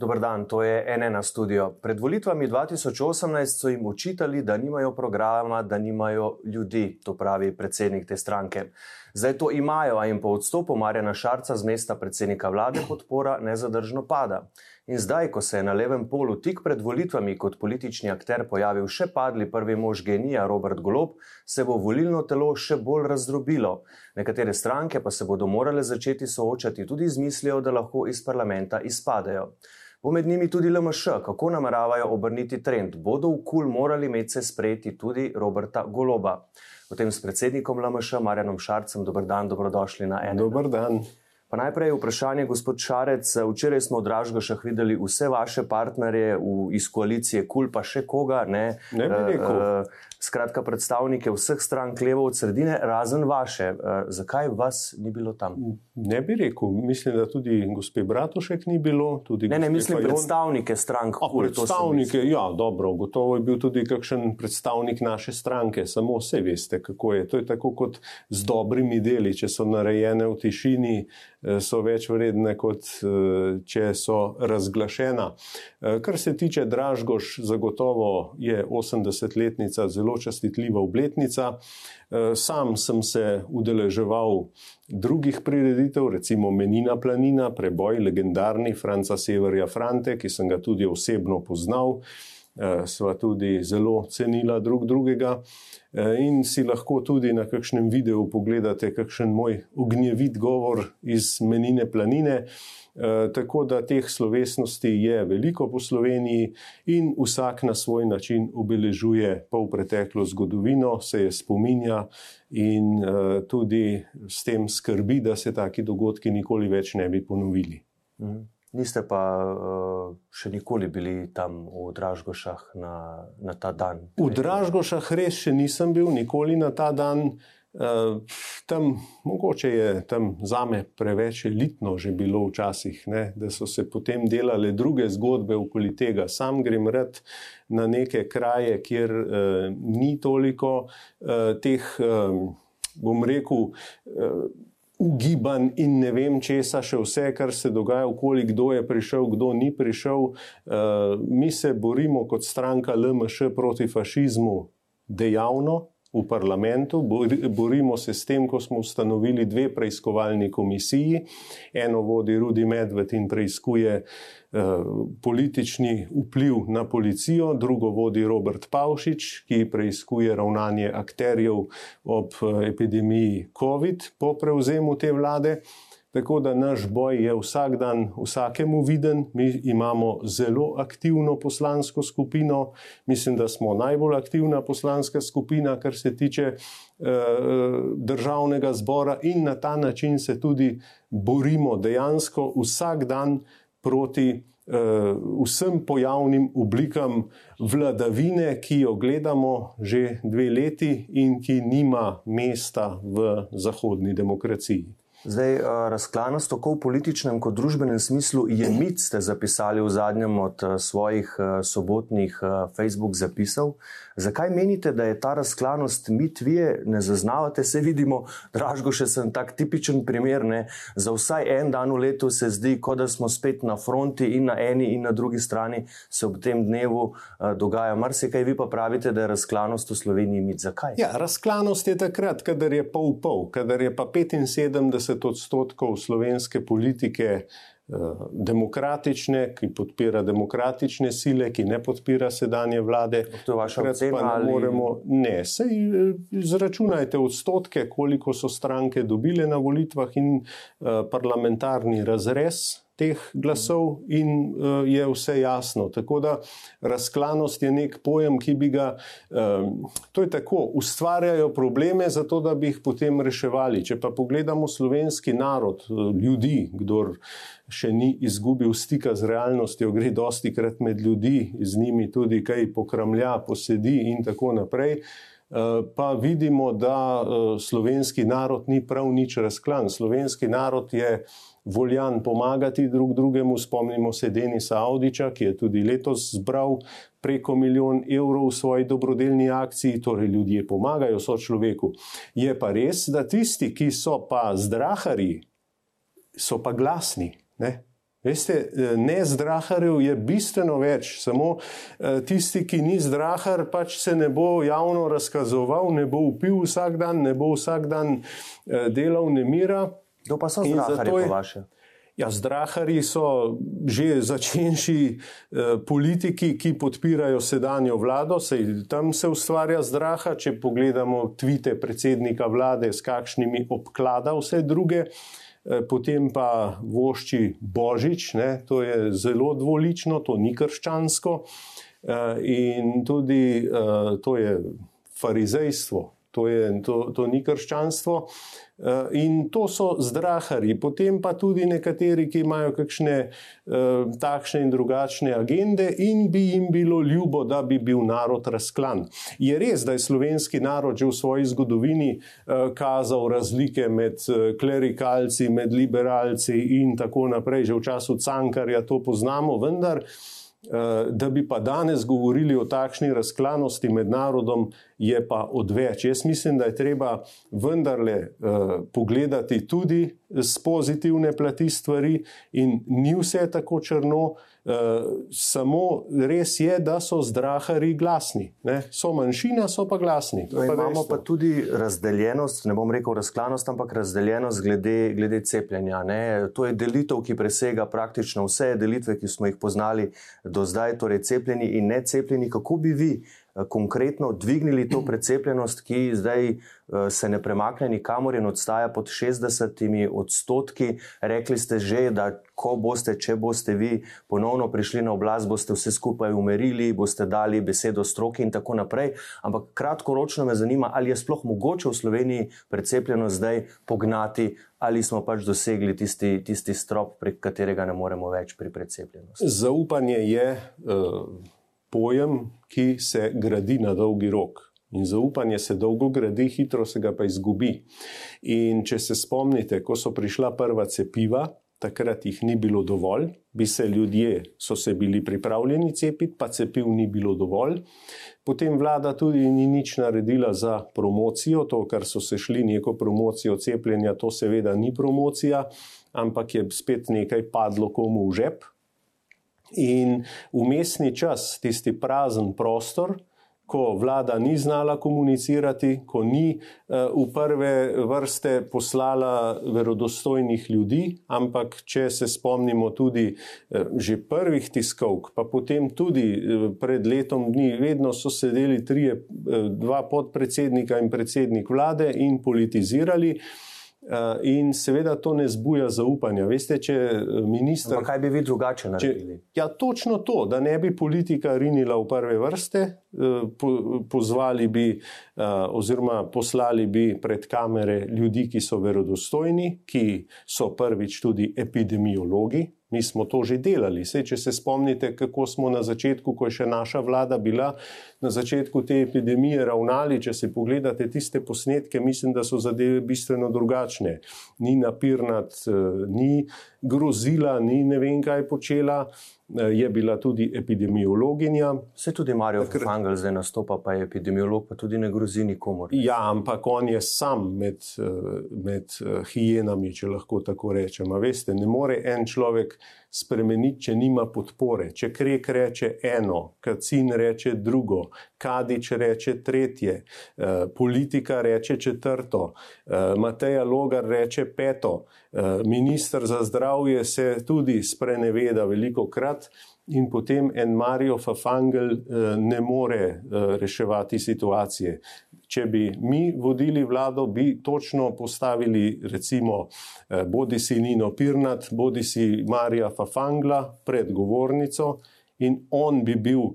Dobr dan, to je NN studio. Pred volitvami 2018 so jim očitali, da nimajo programa, da nimajo ljudi, to pravi predsednik te stranke. Zdaj to imajo, a jim po odstopu Marjana Šarca z mesta predsednika vlade podpora nezadržno pada. In zdaj, ko se je na levem polu tik pred volitvami kot politični akter pojavil še padli prvi mož genija Robert Golob, se bo volilno telo še bolj razdrobilo. Nekatere stranke pa se bodo morale začeti soočati tudi z mislijo, da lahko iz parlamenta izpadejo. Bo med njimi tudi LMŠ, kako nameravajo obrniti trend, bodo v kul morali medse sprejeti tudi Roberta Goloba. Potem s predsednikom LMŠ Marjanom Šarcem, dober dan, dobrodošli na eno. Dober dan. Pa najprej vprašanje, gospod Šarec. Včeraj smo v Dražgošah videli vse vaše partnerje v, iz koalicije KUL, pa še koga, ne, ne bi rekel. Uh, skratka, predstavnike vseh strank levo od sredine, razen vaše. Uh, zakaj vas ni bilo tam? Ne bi rekel. Mislim, da tudi gospe Bratušek ni bilo. Ne, ne, mislim Fajon. predstavnike strank. A, predstavnike, ja, dobro. Gotovo je bil tudi kakšen predstavnik naše stranke. Samo vse veste, kako je. To je tako kot z dobrimi deli, če so narejene v tišini. Eh, so več vredne, kot eh, če so razglašena. Eh, kar se tiče Dražgoš, zagotovo je 80-letnica zelo častitljiva obletnica. Sam sem se udeleževal drugih prireditev, recimo Menina Planina, preboj legendarni Franca Severja Frante, ki sem ga tudi osebno poznal. Sva tudi zelo cenila drug drugega. Eh, in si lahko tudi na kakšnem videu pogledate, kakšen moj ognjevit govor iz menine planine. Eh, tako da teh slovesnosti je veliko po Sloveniji in vsak na svoj način obeležuje pol preteklo zgodovino, se je spominja in eh, tudi s tem skrbi, da se taki dogodki nikoli več ne bi ponovili. Mhm. Niste pa uh, še nikoli bili tam v Dražgošah na, na ta dan? V Dražgošah res še nisem bil, nikoli na ta dan. Uh, tam, mogoče je tam za me preveč elitno že bilo včasih, ne, da so se potem delale druge zgodbe okoli tega. Sam grem rad na neke kraje, kjer uh, ni toliko uh, teh, uh, bom rekel, uh, ugiban in ne vem česa, še vse, kar se dogaja, okoli kdo je prišel, kdo ni prišel. Uh, mi se borimo kot stranka LMŠ proti fašizmu dejavno. V parlamentu borimo se s tem, ko smo ustanovili dve preiskovalni komisiji. Eno vodi Rudi Medved in preiskuje Eh, politični vpliv na policijo, drugo vodi Robert Pavšič, ki preizkuje ravnanje akterjev ob eh, epidemiji COVID po prevzemu te vlade. Tako da naš boj je vsak dan vsakemu viden. Mi imamo zelo aktivno poslansko skupino. Mislim, da smo najbolj aktivna poslanska skupina, kar se tiče eh, državnega zbora, in na ta način se tudi borimo dejansko vsak dan proti uh, vsem pojavnim oblikam vladavine, ki jo gledamo že dve leti in ki nima mesta v zahodni demokraciji. Zdaj, eh, razklanost tako v političnem kot družbenem smislu je mit, ste zapisali v zadnjem od eh, svojih sobotnih Facebook zapisov. Zakaj menite, da je ta razklanost mit, vi ne zaznavate, se vidimo, dražgo še sem tak tipičen primer. Ne? Za vsaj en dan v letu se zdi, kot da smo spet na fronti in na eni in na drugi strani se ob tem dnevu dogaja marsikaj, vi pa pravite, da je razklanost v Sloveniji mit. Zakaj? Ja, razklanost je takrat, kadar je pol pol, kadar je pa 75 odstotkov slovenske politike. Eh, demokratične, ki podpira demokratične sile, ki ne podpira sedanje vlade. To je vaša ocena? Ne, moremo, ne, sej eh, izračunajte odstotke, koliko so stranke dobile na volitvah in uh, parlamentarni razrez teh glasov in uh, je vse jasno. Tako da razklanost je nek pojem, ki bi ga, um, to je tako, ustvarjajo probleme, zato da bi jih potem reševali. Če pa pogledamo slovenski narod, ljudi, kdor še ni izgubil stika z realnostjo, gre dosti krat med ljudi, z njimi tudi kaj pokramlja, posedi in tako naprej. Pa vidimo, da slovenski narod ni prav nič razklan. Slovenski narod je voljan pomagati drug drugemu. Spomnimo se Denisa Audiča, ki je tudi letos zbral preko milijon evrov v svoji dobrodelni akciji, torej ljudje pomagajo so človeku. Je pa res, da tisti, ki so pa zdrahari, so pa glasni. Ne? Veste, ne zdraharjev je bistveno več, samo tisti, ki ni zdrahar, pač se ne bo javno razkazoval, ne bo upil vsak dan, ne bo vsak dan delal nemira. To pa so zdraharji po vaše. Ja, zdrahari so že začenši eh, politiki, ki podpirajo sedanjo vlado, sej tam se ustvarja zdraha. Če pogledamo tvite predsednika vlade, s kakšnimi obklada vse druge, eh, potem pa vošči Božič, ne, to je zelo dvolično, to ni krščansko. Eh, in tudi eh, to je farizejstvo, to, je, to, to ni krščanstvo. Eh, in to so zdrahari, potem pa tudi nekateri, ki imajo kakšne uh, takšne in drugačne agende, in bi jim bilo ljubo, da bi bil narod razklan. Je res, da je slovenski narod že v svoji zgodovini uh, kazal razlike med klerikalci, med liberalci in tako naprej, že v času Cankarja to poznamo, vendar. Eh, da bi pa danes govorili o takšni razklanosti med narodom, je pa odveč. Jaz mislim, da je treba vendarle uh, pogledati tudi z pozitivne plati stvari, in ni vse tako črno, samo res je, da so zdrahari glasni. Ne? So manjšina, so pa glasni. Pa imamo pa tudi razdeljenost, ne bom rekel razklanost, ampak razdeljenost glede, glede cepljenja. Ne? To je delitev, ki presega praktično vse delitve, ki smo jih poznali do zdaj, torej cepljeni in necepljeni. Kako bi vi? Eh, konkretno dvignili to precepljenost, ki zdaj eh, se ne premakne nikamor in odstaja pod 60 odstotki. Rekli ste že, da ko boste, če boste vi ponovno prišli na oblast, boste vse skupaj umerili, boste dali besedo stroki in tako naprej. Ampak kratkoročno me zanima, ali je sploh mogoče v Sloveniji precepljenost zdaj pognati. Ali smo pač dosegli tisti, tisti strop, prek katerega ne moremo več pri precepljenosti? Zaupanje je uh, pojem, ki se gradi na dolgi rok. In zaupanje se dolgo gradi, hitro se ga pa izgubi. In če se spomnite, ko so prišla prva cepiva, takrat jih ni bilo dovolj, bi se ljudje, so se bili pripravljeni cepiti, pa cepiv ni bilo dovolj. Potem vlada tudi ni nič naredila za promocijo, to, kar so se šli neko promocijo cepljenja, to seveda ni promocija, ampak je spet nekaj padlo komu v žep, In umestni čas, tisti prazen prostor, ko vlada ni znala komunicirati, ko ni uh, v prve vrste poslala verodostojnih ljudi, ampak če se spomnimo tudi uh, že prvih tiskovk, pa potem tudi uh, pred letom dni, vedno so sedeli trije, dva podpredsednika in predsednik vlade in politizirali. Eh, in seveda to ne zbuja zaupanja. Veste, če eh, minister. Pa kaj bi vi drugače naredili? Če, ja, točno to, da ne bi politika rinila v prve vrste, eh, pozvali bi oziroma poslali bi pred kamere ljudi, ki so verodostojni, ki so prvič tudi epidemiologi, Mi smo to že delali. Sej, če se spomnite, kako smo na začetku, ko je še naša vlada bila na začetku te epidemije ravnali, če si pogledate tiste posnetke, mislim, da so zadeve bistveno drugačne. Ni napirnat, eh, ni grozila, ni ne vem kaj počela. Eh, je bila tudi epidemiologinja. Se tudi Marijo Fangel zdaj nastopa, pa je epidemiolog, pa tudi ne grozi nikomor. Ja, ampak on je sam med, eh, med hijenami, če lahko tako rečem. Veste, ne more en človek spremeniti, če nima podpore. Če krek reče eno, kacin reče drugo, kadič reče tretje, politika reče četrto, Mateja Logar reče peto, ministr za zdravje se tudi spreneveda veliko krat in potem en Marijo Fafangel eh, ne more eh, reševati situacije. Če bi mi vodili vlado, bi točno postavili, recimo, eh, bodi si Nino Pirnat, bodi si Marija Fafangla pred govornico, in on bi bil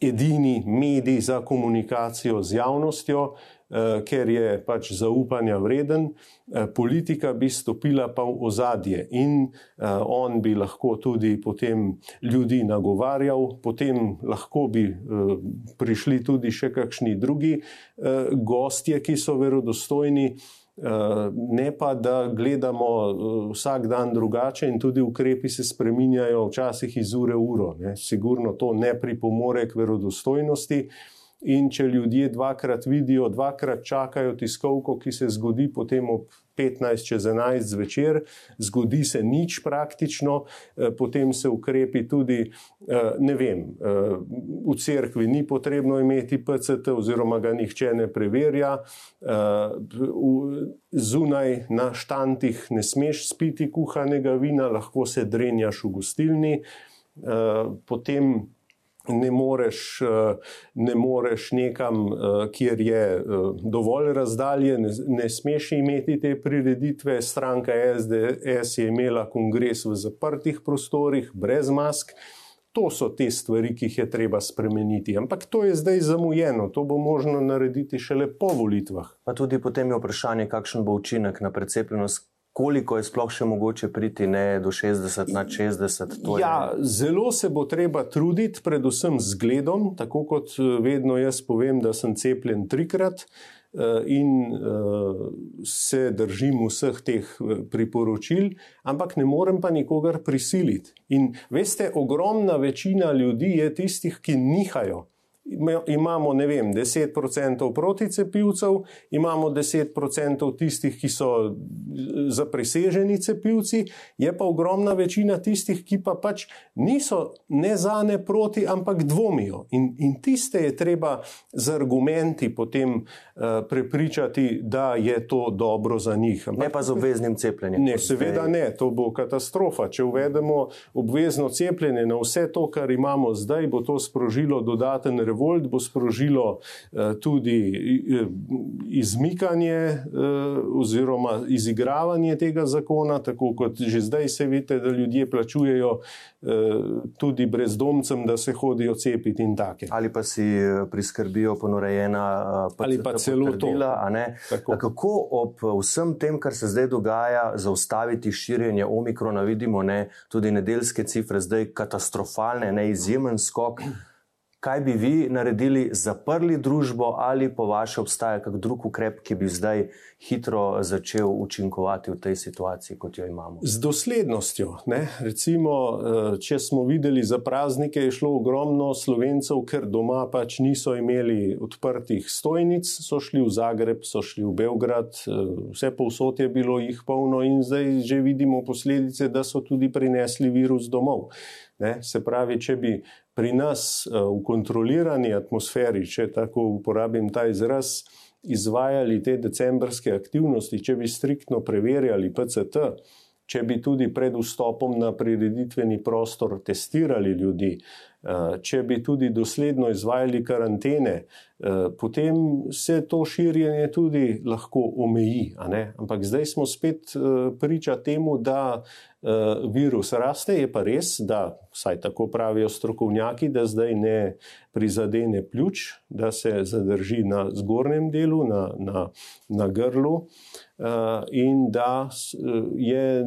edini medij za komunikacijo z javnostjo, Eh, ker je pač zaupanja vreden, eh, politika bi stopila pa v ozadje in eh, on bi lahko tudi potem ljudi nagovarjal, potem lahko bi prišli tudi še kakšni drugi gostje, ki so verodostojni. Ne pa, da gledamo vsak dan drugače, in tudi ukrepi se spreminjajo, včasih iz ure v uro. Ne. Sigurno to ne pripomore k verodostojnosti. In če ljudje dvakrat vidijo, dvakrat čakajo tiskovko, ki se zgodi potem ob 15 čez 11 zvečer, zgodi se nič praktično, eh, potem se ukrepi tudi, eh, ne vem, eh, v cerkvi ni potrebno imeti PCT oziroma ga nihče ne preverja, zunaj na štantih ne smeš spiti kuhanega vina, lahko se drenjaš v gostilni, potem ne moreš, eh, ne moreš nekam, eh, kjer je eh, dovolj razdalje, ne, ne smeš imeti te prireditve. Stranka SDS je imela kongres v zaprtih prostorih, brez mask. To so te stvari, ki jih je treba spremeniti. Ampak to je zdaj zamujeno, to bo možno narediti šele po volitvah. Pa tudi potem je vprašanje, kakšen bo učinek na precepljenost, koliko je sploh še mogoče priti ne, do 60 na 60. Ja, zelo se bo treba truditi, predvsem z gledom, tako kot eh, vedno jaz povem, da sem cepljen trikrat. Eh, in uh, se držim vseh teh priporočil, ampak ne morem pa nikogar prisiliti. In veste, ogromna večina ljudi je tistih, ki nihajo imamo, ne vem, 10% proticepivcev, imamo 10% tistih, ki so zapriseženi cepivci, je pa ogromna večina tistih, ki pa pač niso ne za ne proti, ampak dvomijo. In, in tiste je treba z argumenti potem uh, prepričati, da je to dobro za njih. Ampak, ne pa z obveznim cepljenjem. Ne, seveda ne, to bo katastrofa. Če uvedemo obvezno cepljenje na vse to, kar imamo zdaj, bo to sprožilo dodaten revolt bo sprožilo eh, tudi eh, izmikanje eh, oziroma izigravanje tega zakona, tako kot že zdaj se vidite, da ljudje plačujejo tudi brezdomcem, da se hodijo cepiti in take. Ali pa si priskrbijo ponorejena ali celo to. Kako ob vsem tem, kar se zdaj dogaja, zaustaviti širjenje omikrona, vidimo ne, tudi nedeljske cifre, zdaj katastrofalne, ne izjemen skok kaj bi vi naredili, zaprli družbo ali po vaše obstaja kak drug ukrep, ki bi zdaj hitro začel učinkovati v tej situaciji, kot jo imamo? Z doslednostjo. Ne? Recimo, eh, če smo videli za praznike, je šlo ogromno slovencev, ker doma pač niso imeli odprtih stojnic, so šli v Zagreb, so šli v Beograd, eh, vse povsod je bilo jih polno in zdaj že vidimo posledice, da so tudi prinesli virus domov. Ne? Se pravi, če bi pri nas eh, v kontrolirani atmosferi, če tako uporabim ta izraz, izvajali te decembrske aktivnosti, če bi striktno preverjali PCT, če bi tudi pred vstopom na prireditveni prostor testirali ljudi, Eh, če bi tudi dosledno izvajali karantene, potem se to širjenje tudi lahko omeji. Ampak zdaj smo spet eh, priča temu, da virus raste. Je pa res, da, vsaj tako pravijo strokovnjaki, da zdaj ne prizadene pljuč, da se zadrži na zgornjem delu, na, na, na grlu in da je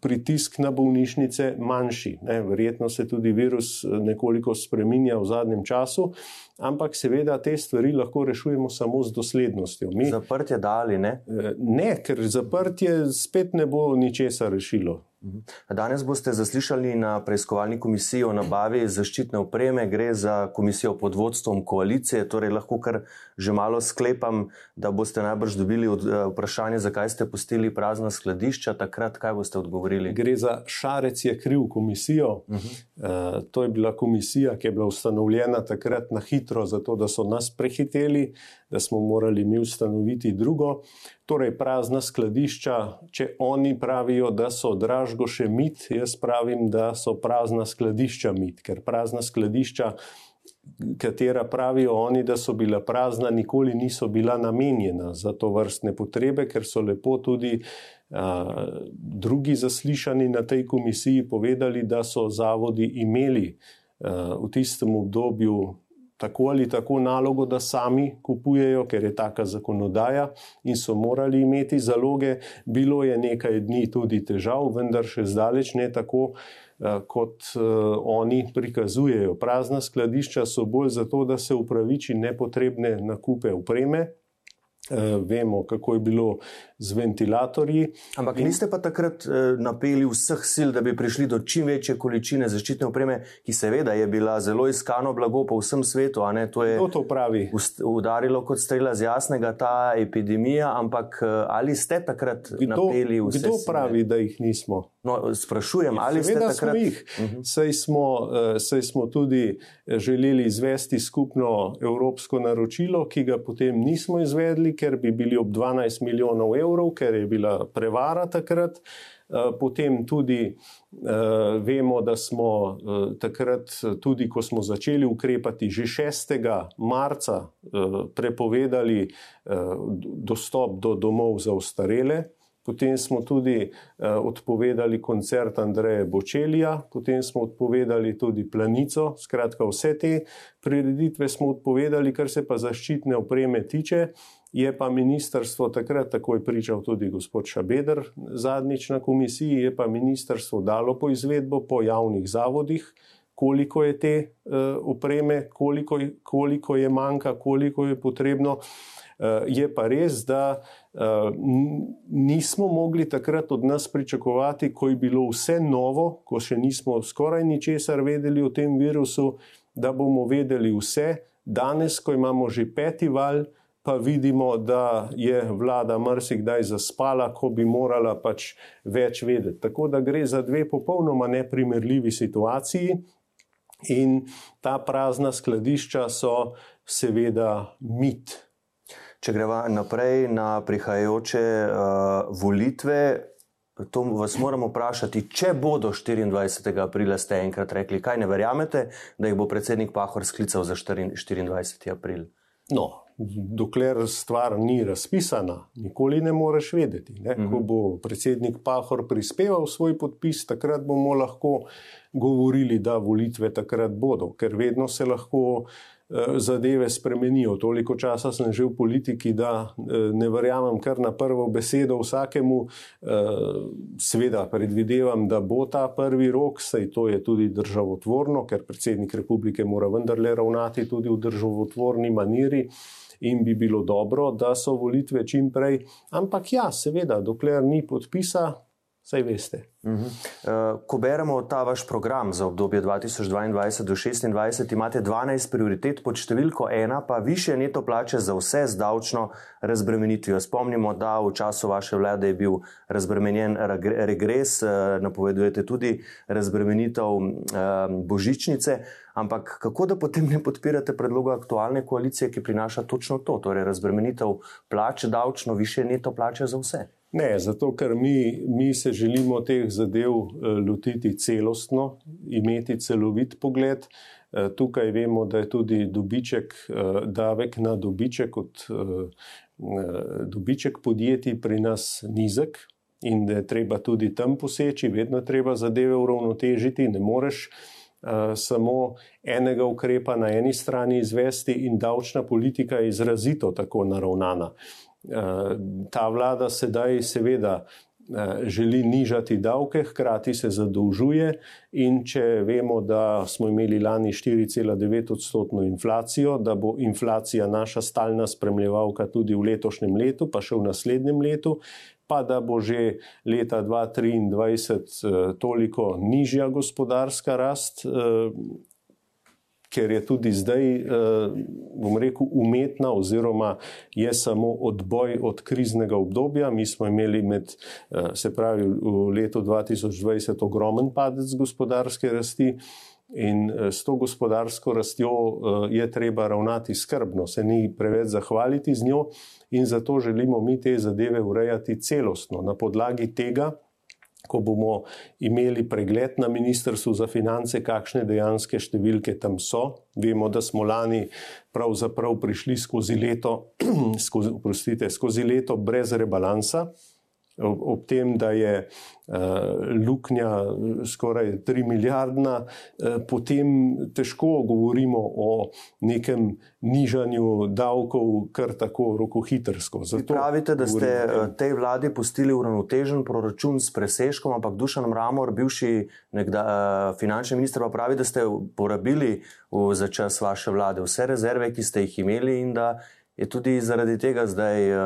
pritisk na bolnišnice manjši. Ne, verjetno se tudi virus eh, nekoliko spremenja v zadnjem času, ampak seveda te stvari lahko rešujemo samo z doslednostjo. Mi, zaprtje dali, ne? Eh, ne, ker zaprtje spet ne bo ničesar rešilo. Mhm. Danes boste zaslišali na preiskovalni komisiji o nabavi zaščitne opreme. Gre za komisijo pod vodstvom koalicije, torej lahko kar že malo sklepam, da boste najbrž dobili od, uh, vprašanje, zakaj ste pustili prazna skladišča. Takrat, kaj boste odgovorili? Gre za šarec je kriv komisijo. Uh -huh. uh, to je bila komisija, ki je bila ustanovljena takrat na hitro, zato da so nas prehiteli, da smo morali mi ustanoviti drugo. Torej, prazna skladišča, če oni pravijo, da so dražgo še mit, jaz pravim, da so prazna skladišča mit, ker prazna skladišča, katera pravijo oni, da so bila prazna, nikoli niso bila namenjena za to vrstne potrebe, ker so lepo tudi a, drugi zaslišani na tej komisiji povedali, da so zavodi imeli a, v tistem obdobju tako ali tako nalogo, da sami kupujejo, ker je taka zakonodaja in so morali imeti zaloge. Bilo je nekaj dni tudi težav, vendar še zdaleč ne tako, eh, kot eh, oni prikazujejo. Prazna skladišča so bolj zato, da se upraviči nepotrebne nakupe opreme. Eh, vemo, kako je bilo z ventilatorji. Ampak in... niste pa takrat eh, napeli vseh sil, da bi prišli do čim večje količine zaščitne opreme, ki seveda je bila zelo iskano blago po vsem svetu. To je to pravi. udarilo kot strela z jasnega ta epidemija, ampak eh, ali ste takrat kdo, napeli vse? Kdo pravi, sile? da jih nismo? No, sprašujem, ali ste takrat? Smo jih. Uh mhm. -huh. sej, smo, uh, sej smo tudi želeli izvesti skupno evropsko naročilo, ki ga potem nismo izvedli, ker bi bili ob 12 milijonov evrov, ker je bila prevara takrat. Uh, potem tudi uh, vemo, da smo uh, takrat, tudi ko smo začeli ukrepati, že 6. marca uh, prepovedali uh, dostop do domov za ostarele. Potem smo tudi uh, odpovedali koncert Andreja Bočelija, potem smo odpovedali tudi Planico. Skratka, vse te prireditve smo odpovedali, kar se pa zaščitne opreme tiče. Je pa ministrstvo takrat, tako je pričal tudi gospod Šabeder zadnjič na komisiji, je pa ministrstvo dalo po izvedbo po javnih zavodih, koliko je te uh, opreme, koliko, koliko je manjka, koliko je potrebno. Uh, je pa res, da uh, nismo mogli takrat od nas pričakovati, ko je bilo vse novo, ko še nismo skoraj ničesar vedeli o tem virusu, da bomo vedeli vse. Danes, ko imamo že peti val, pa vidimo, da je vlada marsikdaj zaspala, ko bi morala pač več vedeti. Tako da gre za dve popolnoma neprimerljivi situaciji. In ta prazna skladišča so seveda mit. Če gremo naprej na prihajajoče uh, volitve, to vas moramo vprašati, če bodo 24. aprila, ste enkrat rekli, kaj ne verjamete, da jih bo predsednik Pahor sklical za 24. april. No, dokler stvar ni razpisana, nikoli ne moreš vedeti. Ne? Ko mhm. bo predsednik Pahor prispeval svoj podpis, takrat bomo lahko govorili, da volitve takrat bodo, ker vedno se lahko. Eh, zadeve spremenijo. Toliko časa sem že v politiki, da eh, ne verjamem kar na prvo besedo vsakemu. Eh, Sveda predvidevam, da bo ta prvi rok, saj to je tudi državotvorno, ker predsednik republike mora vendarle ravnati tudi v državotvorni maniri. In bi bilo dobro, da so volitve čim prej. Ampak ja, seveda, dokler ni podpisa, saj veste. Uh -huh. uh, ko beremo ta vaš program za obdobje 2022 do 2026, imate 12 prioritet, pod številko ena pa više neto plače za vse z davčno razbremenitvijo. Spomnimo, da v času vaše vlade je bil razbremenjen regres, uh, napovedujete tudi razbremenitev uh, božičnice. Ampak kako da potem ne podpirate predloga aktualne koalicije, ki prinaša točno to, torej razbremenitev plače, davčno, više neto plače za vse? Ne, zato ker mi, mi se želimo teh zadev eh, lotiti celostno, imeti celovit pogled. Eh, tukaj vemo, da je tudi dobiček, eh, davek na dobiček, kot dobiček podjetij pri nas nizek in da je treba tudi tam poseči, vedno je treba zadeve uravnotežiti. Ne moreš samo enega ukrepa na eni strani izvesti in davčna politika je izrazito tako naravnana. Eh, ta vlada sedaj seveda eh, želi nižati davke, hkrati se zadolžuje in če vemo, da smo imeli lani 4,9 odstotno inflacijo, da bo inflacija naša stalna spremljevalka tudi v letošnjem letu, pa še v naslednjem letu, pa da bo že leta 2023 eh, toliko nižja gospodarska rast, ker je tudi zdaj, eh, bom rekel, umetna, oziroma je samo odboj od kriznega obdobja. Mi smo imeli med, eh, se pravi, v letu 2020 ogromen padec gospodarske rasti. In eh, s to gospodarsko rastjo je treba ravnati skrbno, se ni preveč zahvaliti z njo, in zato želimo mi te zadeve urejati celostno. Na podlagi tega ko bomo imeli pregled na Ministrstvu za finance, kakšne dejanske številke tam so. Vemo, da smo lani pravzaprav prišli skozi leto, skozi, prostite, skozi leto brez rebalansa ob, ob tem, da je uh, luknja skoraj 3 milijardna, uh, potem težko govorimo o nekem nižanju davkov, kar tako rokohitrsko. Pravite, da ste tej vladi pustili uravnotežen proračun s presežkom, ampak Dušan Mramor, bivši nekda, uh, finančni minister, pa pravi, da ste porabili v, za čas vaše vlade vse rezerve, ki ste jih imeli in da je tudi zaradi tega zdaj uh,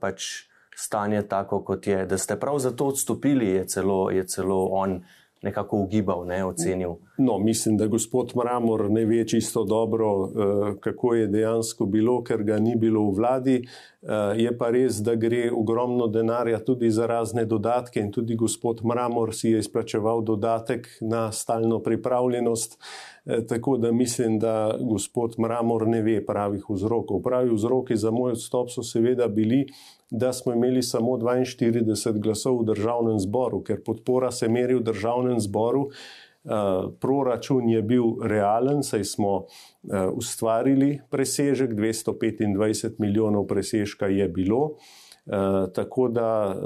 pač stanje tako, kot je. Da ste prav zato odstopili, je celo, je celo on nekako ugibal, ne ocenil. No, mislim, da gospod Mramor ne ve čisto dobro, eh, kako je dejansko bilo, ker ga ni bilo v vladi. Eh, je pa res, da gre ogromno denarja tudi za razne dodatke in tudi gospod Mramor si je izplačeval dodatek na stalno pripravljenost. Eh, tako da mislim, da gospod Mramor ne ve pravih vzrokov. Pravi vzroki za moj odstop so seveda bili, da smo imeli samo 42 glasov v državnem zboru, ker podpora se meri v državnem zboru. Uh, proračun je bil realen, saj smo uh, ustvarili presežek, 225 milijonov presežka je bilo. Eh, tako da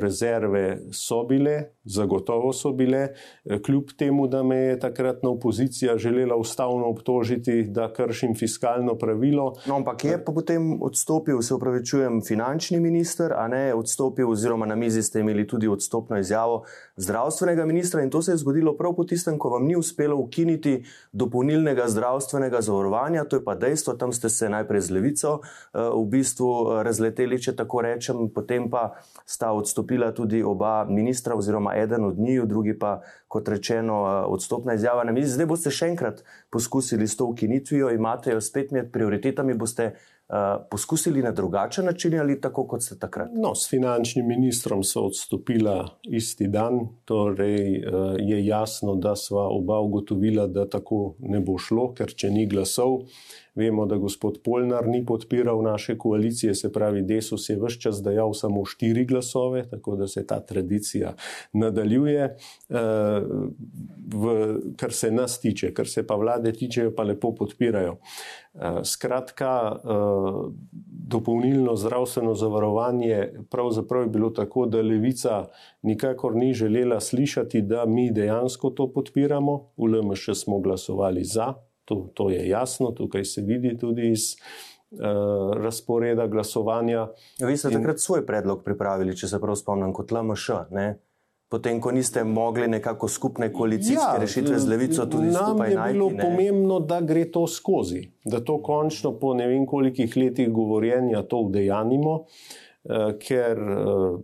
rezerve so bile, zagotovo so bile, eh, kljub temu, da me je takratna opozicija želela ustavno obtožiti, da kršim fiskalno pravilo. No, ampak je pa potem odstopil, se upravičujem, finančni minister, a ne odstopil, oziroma na mizi ste imeli tudi odstopno izjavo zdravstvenega ministra in to se je zgodilo prav po tistem, ko vam ni uspelo ukiniti dopolnilnega zdravstvenega zavarovanja, to je pa dejstvo, tam ste se najprej z levico uh, v bistvu razleteli, če tako rečem potem pa sta odstopila tudi oba ministra, oziroma eden od njiju, drugi pa, kot rečeno, eh, odstopna izjava na mizi. Zdaj boste še enkrat poskusili s to ukinitvijo, imate jo spet med prioritetami, boste poskusili na drugačen način ali tako, kot ste takrat? No, s finančnim ministrom so odstopila isti dan, torej uh, je jasno, da sva oba ugotovila, da tako ne bo šlo, ker če ni glasov. Vemo, da gospod Polnar ni podpiral naše koalicije, se pravi, Desus je vse čas dajal samo štiri glasove, tako da se ta tradicija nadaljuje. Eh, v, kar se nas tiče, kar se pa vlade tiče, pa lepo podpirajo. Eh, skratka, eh, dopolnilno zdravstveno zavarovanje pravzaprav je bilo tako, da levica nikakor ni želela slišati, da mi dejansko to podpiramo. V LMŠ smo glasovali za, To, to je jasno, tukaj se vidi tudi iz uh, razporeda glasovanja. Vi ste takrat in... svoj predlog pripravili, če se prav spomnim, kot LMŠ. Ne? Potem, ko niste mogli nekako skupne koalicijske ja, rešitve z levico, tudi nam najti. Nam je bilo ne? pomembno, da gre to skozi, da to končno po ne vem kolikih letih govorjenja to vdejanimo. Uh, ker eh,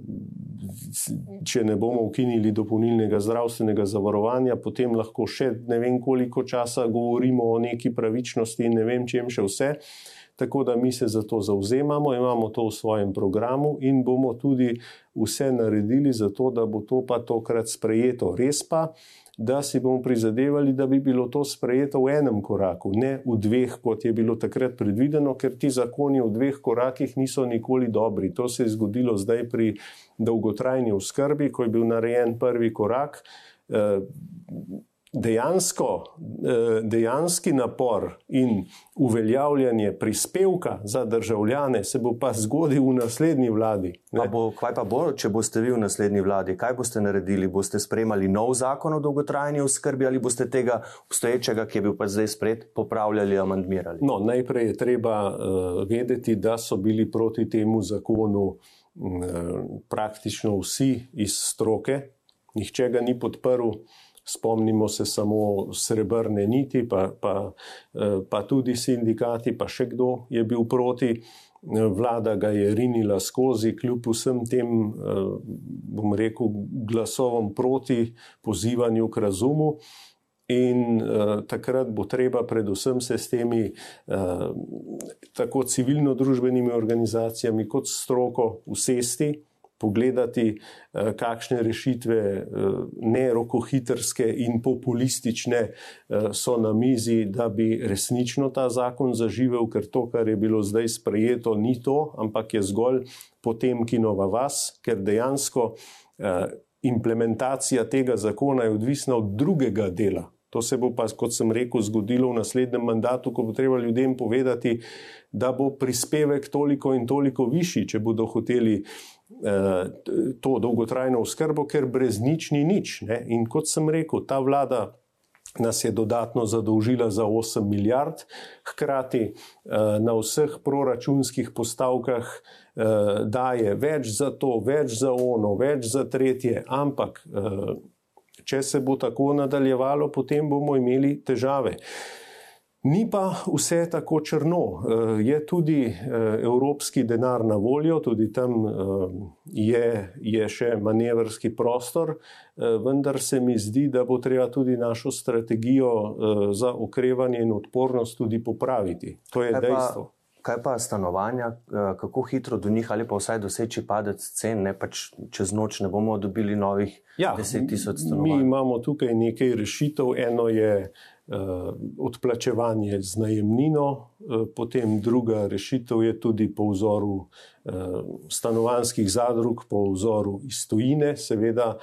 če ne bomo ukinili dopolnilnega zdravstvenega zavarovanja, potem lahko še ne vem koliko časa govorimo o neki pravičnosti in ne vem čem še vse. Tako da mi se za to zauzemamo, imamo to v svojem programu in bomo tudi vse naredili za to, da bo to pa tokrat sprejeto. Res pa, da si bomo prizadevali, da bi bilo to sprejeto v enem koraku, ne v dveh, kot je bilo takrat predvideno, ker ti zakoni v dveh korakih niso nikoli dobri. To se je zgodilo zdaj pri dolgotrajni oskrbi, ko je bil narejen prvi korak. Dejansko, eh, dejanski napor in uveljavljanje prispevka za državljane se bo pa zgodil v naslednji vladi. Pa bo, kaj pa bo, če boste vi v naslednji vladi? Kaj boste naredili? Boste sprejemali nov zakon o dolgotrajni oskrbi ali boste tega obstoječega, ki je bil pa zdaj spred, popravljali, amandmirali? No, najprej je treba uh, vedeti, da so bili proti temu zakonu uh, praktično vsi iz stroke, nihče ga ni podprl. Spomnimo se samo srebrne niti, pa, pa, eh, pa tudi sindikati, pa še kdo je bil proti. Vlada ga je rinila skozi, kljub vsem tem, eh, bom rekel, glasovom proti pozivanju k razumu. In uh, takrat bo treba, predvsem, se s temi uh, tako civilno-družbenimi organizacijami kot stroko usesti pogledati, eh, kakšne rešitve, eh, ne rokohitrske in populistične, eh, so na mizi, da bi resnično ta zakon zaživel, ker to, kar je bilo zdaj sprejeto, ni to, ampak je zgolj potem kinova vas, ker dejansko implementacija tega zakona je odvisna od drugega dela. To se bo pa, kot sem rekel, zgodilo v naslednjem mandatu, ko bo treba ljudem povedati, da bo prispevek toliko in toliko višji, če bodo hoteli eh, to dolgotrajno oskrbo, ker brez nič ni nič. Ne? In kot sem rekel, ta vlada nas je dodatno zadolžila za 8 milijard, hkrati eh, na vseh proračunskih postavkah eh, daje več za to, več za ono, več za tretje, ampak če se bo tako nadaljevalo, potem bomo imeli težave. Ni pa vse tako črno. Eh, je tudi eh, evropski denar na voljo, tudi tam eh, je, je še manevrski prostor, vendar se mi zdi, da bo treba tudi našo strategijo za okrevanje in odpornost tudi popraviti. To je Kaj dejstvo. Pa... Kaj pa stanovanja, kako hitro do njih ali pa vsaj doseči padec cen, ne pač čez noč ne bomo dobili novih ja, 10.000 stanovanj? Mi imamo tukaj nekaj rešitev. Eno je odplačevanje z najemnino, eh, potem druga rešitev je tudi po vzoru eh, stanovanskih zadrug, po vzoru iz tujine. Seveda,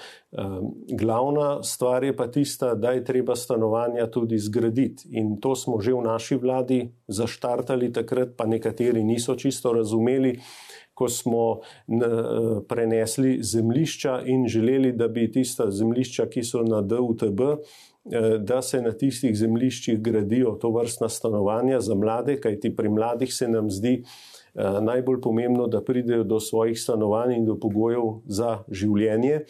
glavna stvar je pa tista, da je treba stanovanja tudi zgraditi. In to smo že v naši vladi zaštartali takrat, pa nekateri niso čisto razumeli. Ko smo prenesli zemljišča in želeli, da bi tista zemljišča, ki so na DUTB, Eh, da se na tistih zemljiščih gradijo to vrstna stanovanja za mlade, kajti pri mladih se nam zdi eh, najbolj pomembno, da pridejo do svojih stanovanj in do pogojev za življenje.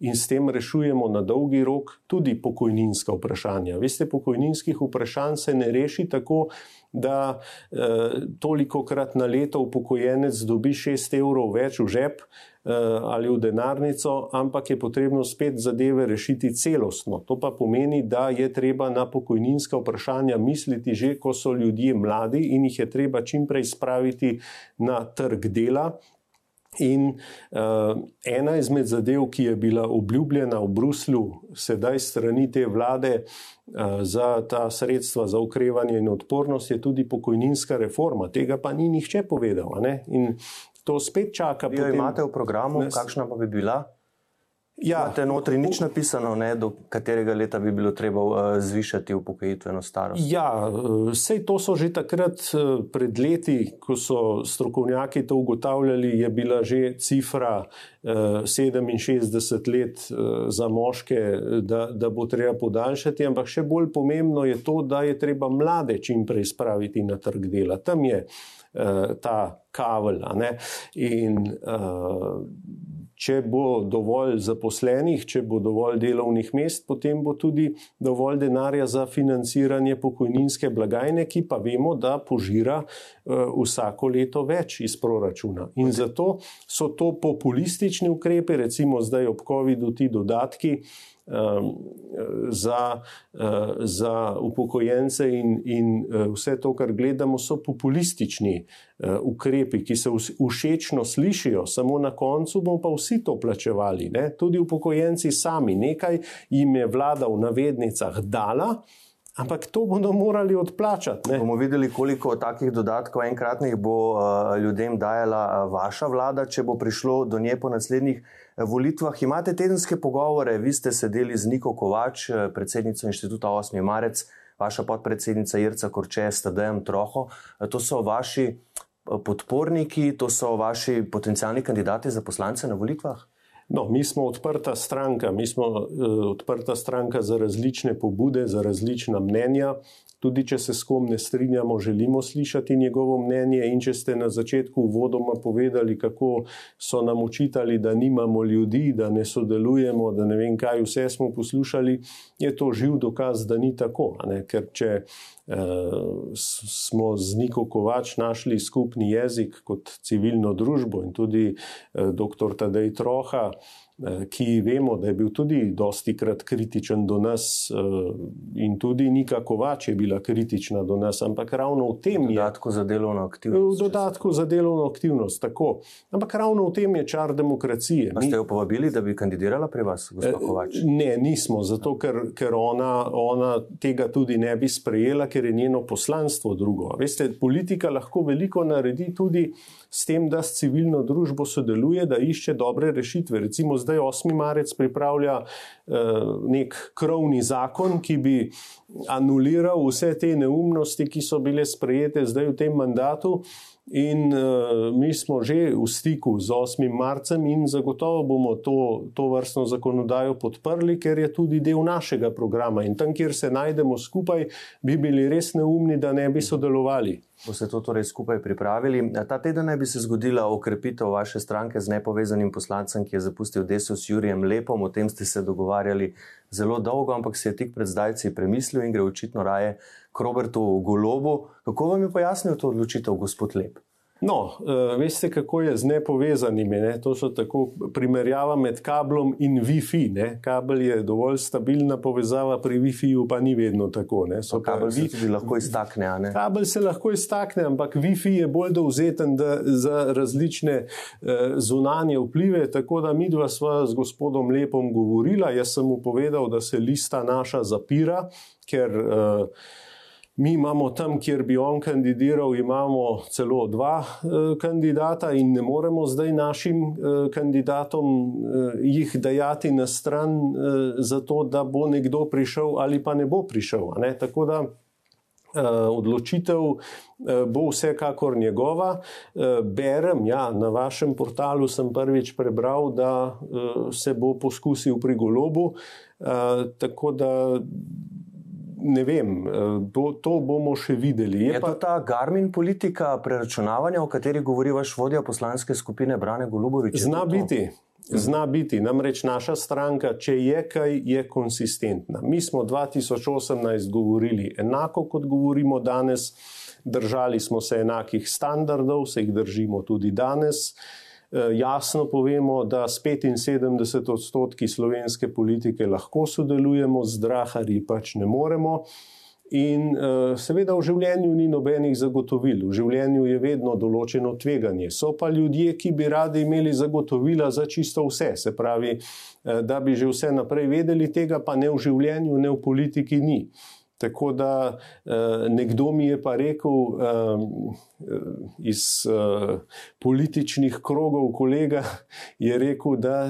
In s tem rešujemo na dolgi rok tudi pokojninska vprašanja. Veste, pokojninskih vprašanj se ne reši tako, da eh, toliko krat na leto upokojenec dobi 6 evrov več v žep, Eh, ali v denarnico, ampak je potrebno spet zadeve rešiti celostno. To pa pomeni, da je treba na pokojninska vprašanja misliti že, ko so ljudje mladi in jih je treba čimprej spraviti na trg dela. In uh, ena izmed zadev, ki je bila obljubljena v Bruslju, sedaj strani te vlade uh, za ta sredstva za ukrevanje in odpornost, je tudi pokojninska reforma. Tega pa ni nihče povedal. In to spet čaka. Vi jo imate v programu, ne, kakšna pa bi bila? Ja, te notri nič napisano, ne, do katerega leta bi bilo treba uh, zvišati upokojitveno starost. Ja, vse eh, to so že takrat uh, pred leti, ko so strokovnjaki to ugotavljali, je bila že cifra uh, 67 let uh, za moške, da, da bo treba podaljšati, ampak še bolj pomembno je to, da je treba mlade čim prej spraviti na trg dela. Tam je uh, ta kavelj. In uh, če bo dovolj zaposlenih, če bo dovolj delovnih mest, potem bo tudi dovolj denarja za financiranje pokojninske blagajne, ki pa vemo, da požira uh, vsako leto več iz proračuna. In zato so to populistični ukrepi, recimo zdaj ob COVID-u ti dodatki. Um, za, uh, za upokojence in, in uh, vse to, kar gledamo, so populistični uh, ukrepi, ki se všečno slišijo, samo na koncu bomo pa vsi to plačevali. Ne? Tudi upokojenci sami, nekaj jim je vlada v navednicah dala. Ampak to bodo morali odplačati. Ne? Bomo videli, koliko takih dodatkov enkratnih bo uh, ljudem dajala uh, vaša vlada, če bo prišlo do nje po naslednjih volitvah. Imate tedenske pogovore, vi ste sedeli z Niko Kovač, eh, predsednico inštituta 8. marec, vaša podpredsednica Irca Korče, Stadejem Troho. Eh, to so vaši eh, podporniki, to so vaši potencijalni kandidati za poslance na volitvah? No, mi smo odprta stranka, mi smo uh, odprta stranka za različne pobude, za različna mnenja. Tudi če se s kom ne strinjamo, želimo slišati njegovo mnenje. In če ste na začetku uvodoma povedali, kako so nam učitali, da nimamo ljudi, da ne sodelujemo, da ne vem, kaj vse smo poslušali, je to živ dokaz, da ni tako. Ker če smo z Niko Kovač našli skupni jezik kot civilno družbo in tudi uh, dr. Tadej Troha. Eh, ki vemo, da je bil tudi dosti krat kritičen do nas, eh, in tudi Nika Kovač je bila kritična do nas, ampak ravno v tem je. V dodatku za delovno aktivnost. V dodatku za delovno aktivnost, tako. Ampak ravno v tem je čar demokracije. A ste jo povabili, da bi kandidirala pri vas, gospod eh, Kovač? Ne, nismo, zato ker, ker ona, ona tega tudi ne bi sprejela, ker je njeno poslanstvo drugo. Veste, politika lahko veliko naredi tudi s tem, da s civilno družbo sodeluje, da išče dobre rešitve. Recimo zdaj 8. marec pripravlja uh, nek krovni zakon, ki bi anuliral vse te neumnosti, ki so bile sprejete zdaj v tem mandatu. In uh, mi smo že v stiku z 8. marcem, in zagotovo bomo to, to vrstno zakonodajo podprli, ker je tudi del našega programa. In tam, kjer se najdemo skupaj, bi bili res neumni, da ne bi sodelovali. Boste to torej skupaj pripravili. Ta teden naj bi se zgodila okrepitev vaše stranke z nepovezanim poslancem, ki je zapustil deso s Jurijem Lepom. O tem ste se dogovarjali zelo dolgo, ampak se je tik pred zdajci premislil in gre očitno raje k Robertu Golobu. Kako vam je pojasnil to odločitev, gospod Lep? No, uh, veste, kako je z nepovezanimi. Ne? To so tako primerjava med kablom in Wi-Fi. Ne? Kabel je dovolj stabilna povezava, pri Wi-Fi-ju pa ni vedno tako. Kabel se tudi lahko iztakne. Kabel se lahko iztakne, ampak Wi-Fi je bolj dovzeten da, za različne uh, zunanje vplive. Tako da mi dva sva z gospodom Lepom govorila. Jaz sem mu povedal, da se lista naša zapira, ker. Uh, Mi imamo tam, kjer bi on kandidiral, imamo celo dva eh, kandidata in ne moremo zdaj našim eh, kandidatom eh, jih dajati na stran, zato da bo nekdo prišel ali pa ne bo prišel. Ne? Tako da odločitev bo vsekakor njegova. Berem, ja, na vašem portalu sem prvič prebral, da se bo poskusil pri golobu. Tako da ne vem, to, to bomo še videli. Je, je pa ta Garmin politika preračunavanja, o kateri govori vaš vodja poslanske skupine Brane Golubovič? Zna biti. Zna biti, namreč naša stranka, če je kaj, je konsistentna. Mi smo 2018 govorili enako, kot govorimo danes, držali smo se enakih standardov, se jih držimo tudi danes. Uh, Eh, jasno povemo, da s 75 odstotki slovenske politike lahko sodelujemo, z drahari pač ne moremo. In uh, seveda v življenju ni nobenih zagotovil, v življenju je vedno določeno tveganje. So pa ljudje, ki bi radi imeli zagotovila za čisto vse, se pravi, uh, da bi že vse naprej vedeli, tega pa ne v življenju, ne v politiki ni. Tako da uh, nekdo mi je pa rekel, Eh, iz uh, političnih krogov, kolega je rekel, da,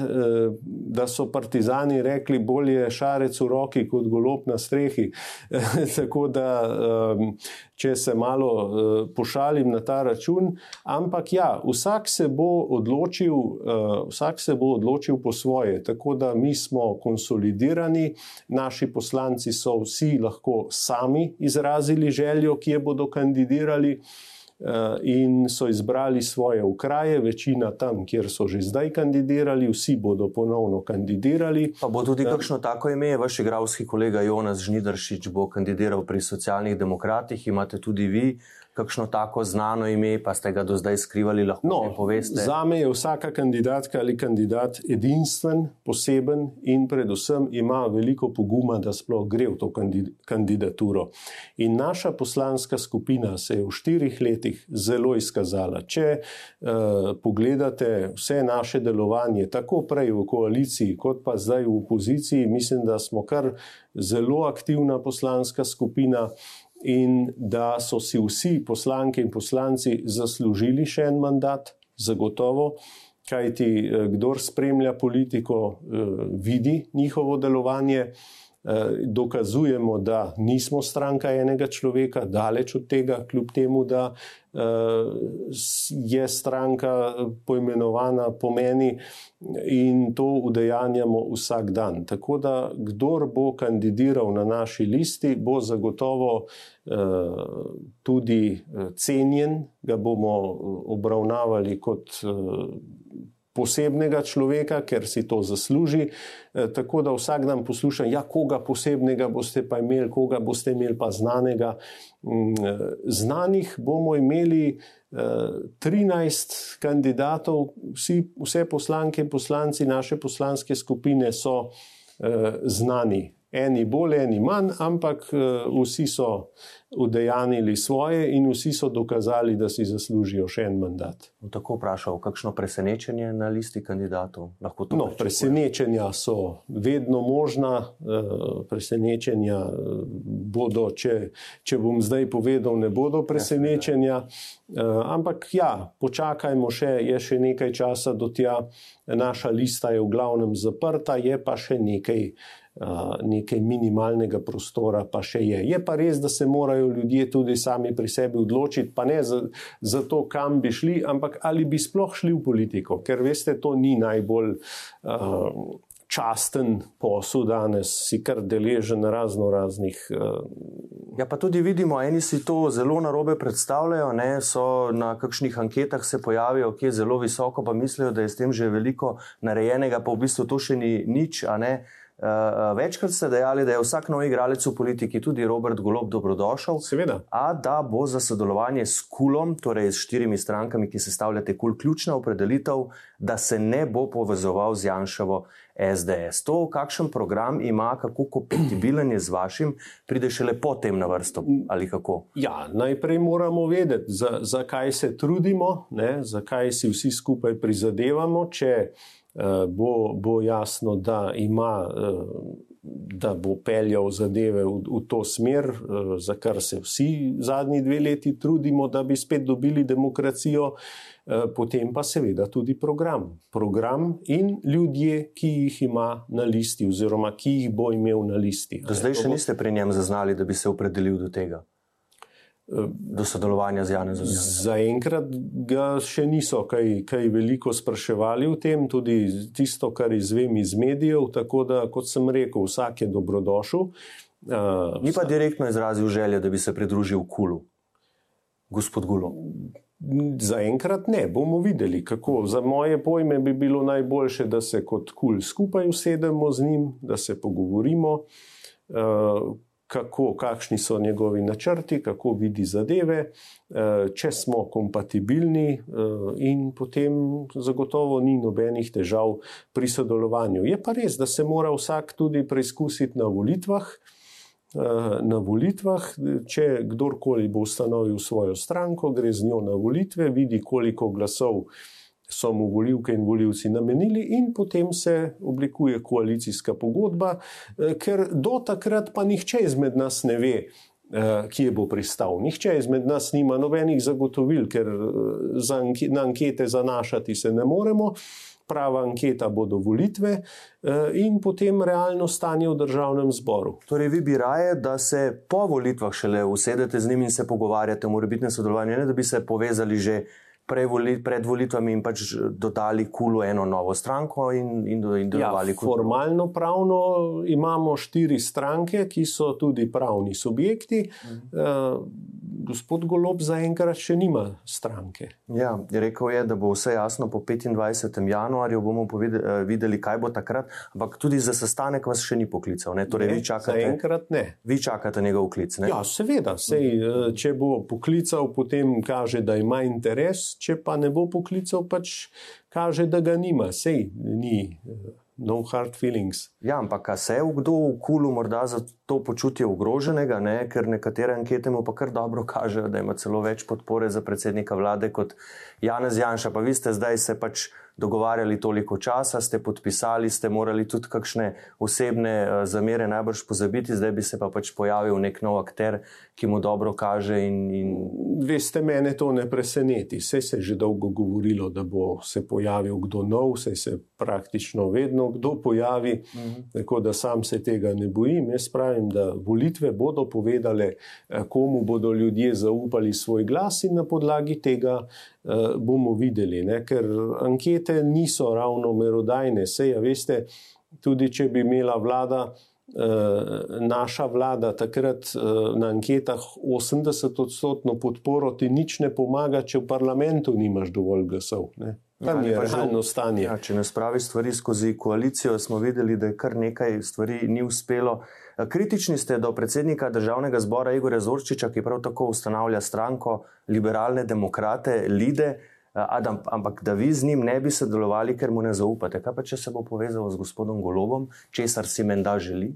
da so partizani rekli, bolje šarec v roki kot golob na strehi. Tako da, če se malo pošalim na ta račun, ampak ja, vsak se bo odločil, vsak se bo odločil po svoje. Tako da mi smo konsolidirani, naši poslanci so vsi lahko sami izrazili željo, kje bodo kandidirali. Eh, in so izbrali svoje ukraje, večina tam, kjer so že zdaj kandidirali, vsi bodo ponovno kandidirali. Pa bo tudi eh, kakšno tako ime, vaš igralski kolega Jonas Žnidaršič bo kandidiral pri socialnih demokratih, imate tudi vi kakšno tako znano ime, pa ste ga do zdaj skrivali, lahko no, poveste? Za me je vsaka kandidatka ali kandidat edinstven, poseben in predvsem ima veliko poguma, da sploh gre v to kandidaturo. In naša poslanska skupina se je v štirih letih zelo izkazala. Če uh, pogledate vse naše delovanje, tako prej v koaliciji, kot pa zdaj v opoziciji, mislim, da smo kar zelo aktivna poslanska skupina in da so si vsi poslanke in poslanci zaslužili še en mandat, zagotovo, kajti eh, kdor spremlja politiko, eh, vidi njihovo delovanje. Eh, dokazujemo, da nismo stranka enega človeka, daleč od tega, kljub temu, da je stranka poimenovana po meni in to udejanjamo vsak dan. Tako da, kdor bo kandidiral na naši listi, bo zagotovo tudi cenjen, ga bomo obravnavali kot posebnega človeka, ker si to zasluži. Tako da vsak dan poslušam, ja, koga posebnega boste pa imeli, koga boste imeli pa znanega. Mm, znanih bomo imeli 13 kandidatov, vsi, vse poslanke in poslanci naše poslanske skupine so znani eni bolj, eni manj, ampak uh, vsi so udejanili svoje in vsi so dokazali, da si zaslužijo še en mandat. Tako vprašal, kakšno presenečenje na listi kandidatov? No, presenečenja so vedno možna, uh, presenečenja eh, bodo, če, če bom zdaj povedal, ne bodo presenečenja. Ampak ja, počakajmo še, je še nekaj časa do tja. Naša lista je v glavnem zaprta, je pa še nekaj nekaj minimalnega prostora, pa še je. Je pa res, da se morajo ljudje tudi sami pri sebi odločiti, pa ne za, za to, kam bi šli, ampak ali bi sploh šli v politiko, ker veste, to ni najbolj. Uh, Časten posel danes, si kar deležen razno raznih. Uh... Ja, pa tudi vidimo, eni si to zelo narobe predstavljajo, ne, so na kakšnih anketah se pojavijo, ki je zelo visoko, pa mislijo, da je s tem že veliko narejenega, pa v bistvu to še ni nič, a ne. Večkrat ste dejali, da je vsak nov igralec v politiki, tudi Robert Golob, dobrodošel. Seveda. A da bo za sodelovanje s Kulom, torej s štirimi strankami, ki se stavljate Kul, ključna opredelitev, da se ne bo povezoval z Janševo SDS. To, kakšen program ima, kako kompatibilen je z vašim, pride šele potem na vrsto. Ja, najprej moramo vedeti, zakaj za se trudimo, ne, zakaj si vsi skupaj prizadevamo. Če, Eh, bo, bo jasno, da, ima, eh, da bo peljal zadeve v, v to smer, eh, za kar se vsi zadnji dve leti trudimo, da bi spet dobili demokracijo, potem pa seveda tudi program. Program in ljudje, ki jih ima na listi, oziroma ki jih bo imel na listi. Do zdaj še niste pri njem zaznali, da bi se opredelil do tega do sodelovanja z Janezom? Zaenkrat ga še niso kaj, kaj veliko spraševali o tem, tudi tisto, kar izvem iz medijev. Tako da, kot sem rekel, vsak je dobrodošel. Uh, Ni pa direktno izrazil želje, da bi se pridružil Kulu, gospod Gulo. Zaenkrat ne, bomo videli, kako. Za moje pojme bi bilo najboljše, da se kot kul skupaj usedemo z njim, da se pogovorimo. Uh, kako, kakšni so njegovi načrti, kako vidi zadeve, eh, če smo kompatibilni, eh, in potem zagotovo ni nobenih težav pri sodelovanju. Je pa res, da se mora vsak tudi preizkusiti na volitvah. Eh, na volitvah, če kdorkoli bo ustanovil svojo stranko, gre z njo na volitve, vidi, koliko glasov so mu volivke in volivci namenili, in potem se oblikuje koalicijska pogodba, eh, ker do takrat pa nihče izmed nas ne ve. Eh, kje bo pristal? Nihče izmed nas nima nobenih zagotovil, ker eh, na ankete zanašati se ne moremo. Prava anketa bodo volitve in potem realno stanje v državnem zboru. Torej, vi bi raje, da se po volitvah šele usedete z njimi in se pogovarjate o morebitnem sodelovanju, ne da bi se povezali že pred volitvami in pač dodali kulu eno novo stranko in, in, in delovali ja, kot. Formalno pravno imamo štiri stranke, ki so tudi pravni subjekti. Mhm. Uh, gospod Golob zaenkrat še nima stranke. Ja, rekel je, da bo vse jasno po 25. januarju, bomo eh, videli, kaj bo takrat, ampak tudi za sestanek vas še ni poklical. Ne? Torej, ne, zaenkrat ne. Vi čakate njegov klic. Ne? Ja, seveda. Sej, eh, če bo poklical, potem kaže, da ima interes, če pa ne bo poklical, pač kaže, da ga nima. Sej, ni. No hard feelings. Ja, ampak se je kdo v kulu morda za to počutje ogroženega, ne? ker nekatere ankete mu pa kar dobro kažejo, da ima celo več podpore za predsednika vlade kot Janez Janša. Pa vi ste zdaj se pač dogovarjali toliko časa, ste podpisali, ste morali tudi kakšne osebne uh, zamere najbrž pozabiti, zdaj bi se pa pač pojavil nek nov akter, ki mu dobro kaže. In, in... Veste, mene to ne preseneti. Vse se je že dolgo govorilo, da bo se pojavil kdo nov, vse se praktično vedno kdo pojavi, uh mhm. -huh. tako da sam se tega ne bojim. Jaz pravim, da volitve bodo povedale, eh, komu bodo ljudje zaupali svoj glas in na podlagi tega uh, bomo videli, ne? ker ankete niso ravno merodajne. Sej, ja, veste, tudi če bi imela vlada, uh, naša vlada, takrat uh, na anketah 80-odstotno podporo, ti nič ne pomaga, če v parlamentu nimaš dovolj glasov. Ne? Tam je realno stanje. Ja, če ne spravi stvari skozi koalicijo, smo videli, da je kar nekaj stvari ni uspelo. Kritični ste do predsednika državnega zbora Igorja Zorčiča, ki prav tako ustanavlja stranko liberalne demokrate, Lide, Adam, ampak da vi z njim ne bi sodelovali, ker mu ne zaupate. Kaj pa če se bo povezal z gospodom Golobom, česar si menda želi?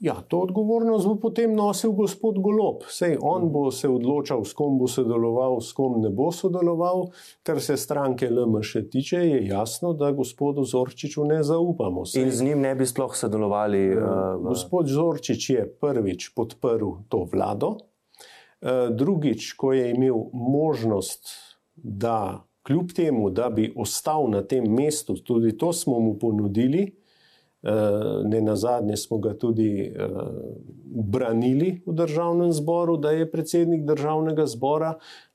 Ja, to odgovornost bo potem nosil gospod Golob. Sej on bo se odločal, s kom bo sodeloval, s kom ne bo sodeloval. Kar se stranke LMŠ tiče, je jasno, da gospodu Zorčiču ne zaupamo. Sej, In z njim ne bi sploh sodelovali. Uh, v... Gospod Zorčič je prvič podprl to vlado, uh, drugič, ko je imel možnost, da kljub temu, da bi ostal na tem mestu, tudi to smo mu ponudili. Eh, ne na zadnje smo ga tudi uh, branili v državnem zboru, da je predsednik državnega zbora,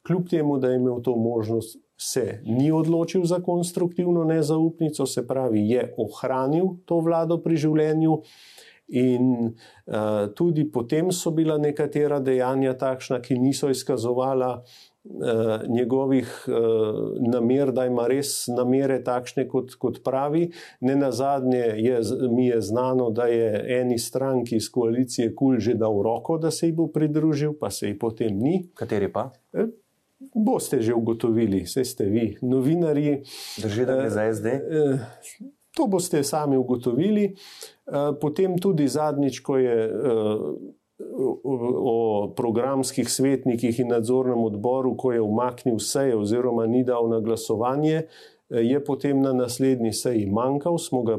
kljub temu, da je imel to možnost, se ni odločil za konstruktivno nezaupnico, se pravi, je ohranil to vlado pri življenju. In uh, tudi potem so bila nekatera dejanja takšna, ki niso izkazovala uh, njegovih uh, namer, da ima res namere takšne, kot, kot pravi. Ne na zadnje je, mi je znano, da je eni stranki iz koalicije KUL že dal roko, da se ji bo pridružil, pa se ji potem ni. Kateri pa? Uh, Boste že ugotovili, vse ste vi, novinari. Držite, da je za SD? To boste sami ugotovili. Potem tudi zadnjič, ko je o programskih svetnikih in nadzornem odboru, ko je umaknil vse, oziroma ni dal na glasovanje, je potem na naslednji seji manjkal. Smo, ga,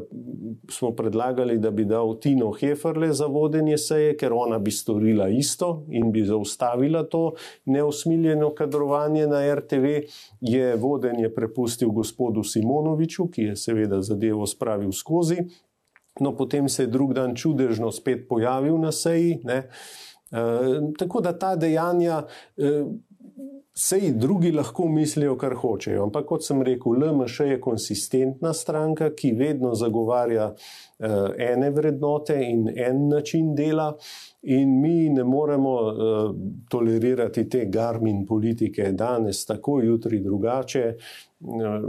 smo predlagali, da bi dal Tino Heferle za vodenje seje, ker ona bi storila isto in bi zaustavila to neusmiljeno kadrovanje na RTV. Je vodenje prepustil gospodu Simonoviču, ki je seveda zadevo spravil skozi. No, potem se je drug dan čudežno spet pojavil na seji. E, tako da ta dejanja, e, sej drugi lahko mislijo, kar hočejo. Ampak kot sem rekel, LMŠ je konsistentna stranka, ki vedno zagovarja e, ene vrednote in en način dela. In mi ne moremo uh, tolerirati te garmin politike, danes tako, jutri drugače. Uh,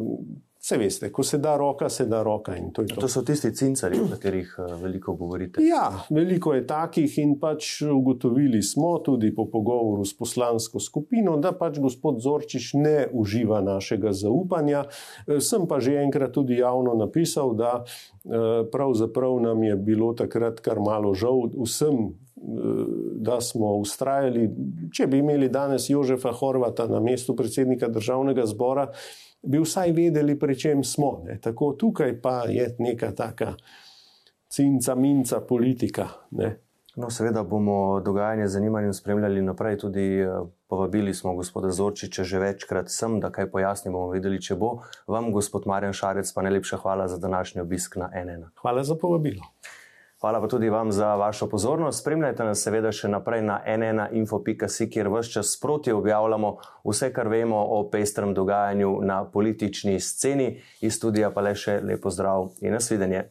Vse veste, ko se da roka, se da roka. To, to. to so tisti cincari, o katerih eh, veliko govorite. Ja, veliko je takih in pač ugotovili smo tudi po pogovoru s poslansko skupino, da pač gospod Zorčič ne uživa našega zaupanja. Eh, sem pa že enkrat tudi javno napisal, da eh, pravzaprav nam je bilo takrat kar malo žal vsem. Da smo ustrajali, če bi imeli danes Jožefa Horvata na mestu predsednika državnega zbora, bi vsaj vedeli, pri čem smo. Ne. Tako tukaj pa je neka taka cinca, minca politika. Ne. No, seveda bomo dogajanje z zanimanjem spremljali naprej. Tudi eh, povabili smo gospoda Zorčiča že večkrat sem, da kaj pojasnimo, bomo videli, če bo. Vam, gospod Marjan Šarec, pa najlepša hvala za današnji obisk na NN. Hvala za povabilo. Hvala pa tudi vam za vašo pozornost. Spremljajte nas seveda še naprej na nnainfo.si, kjer vse čas sproti objavljamo vse, kar vemo o pestrem dogajanju na politični sceni. Iz studija pa le še lepo zdrav in nasvidenje.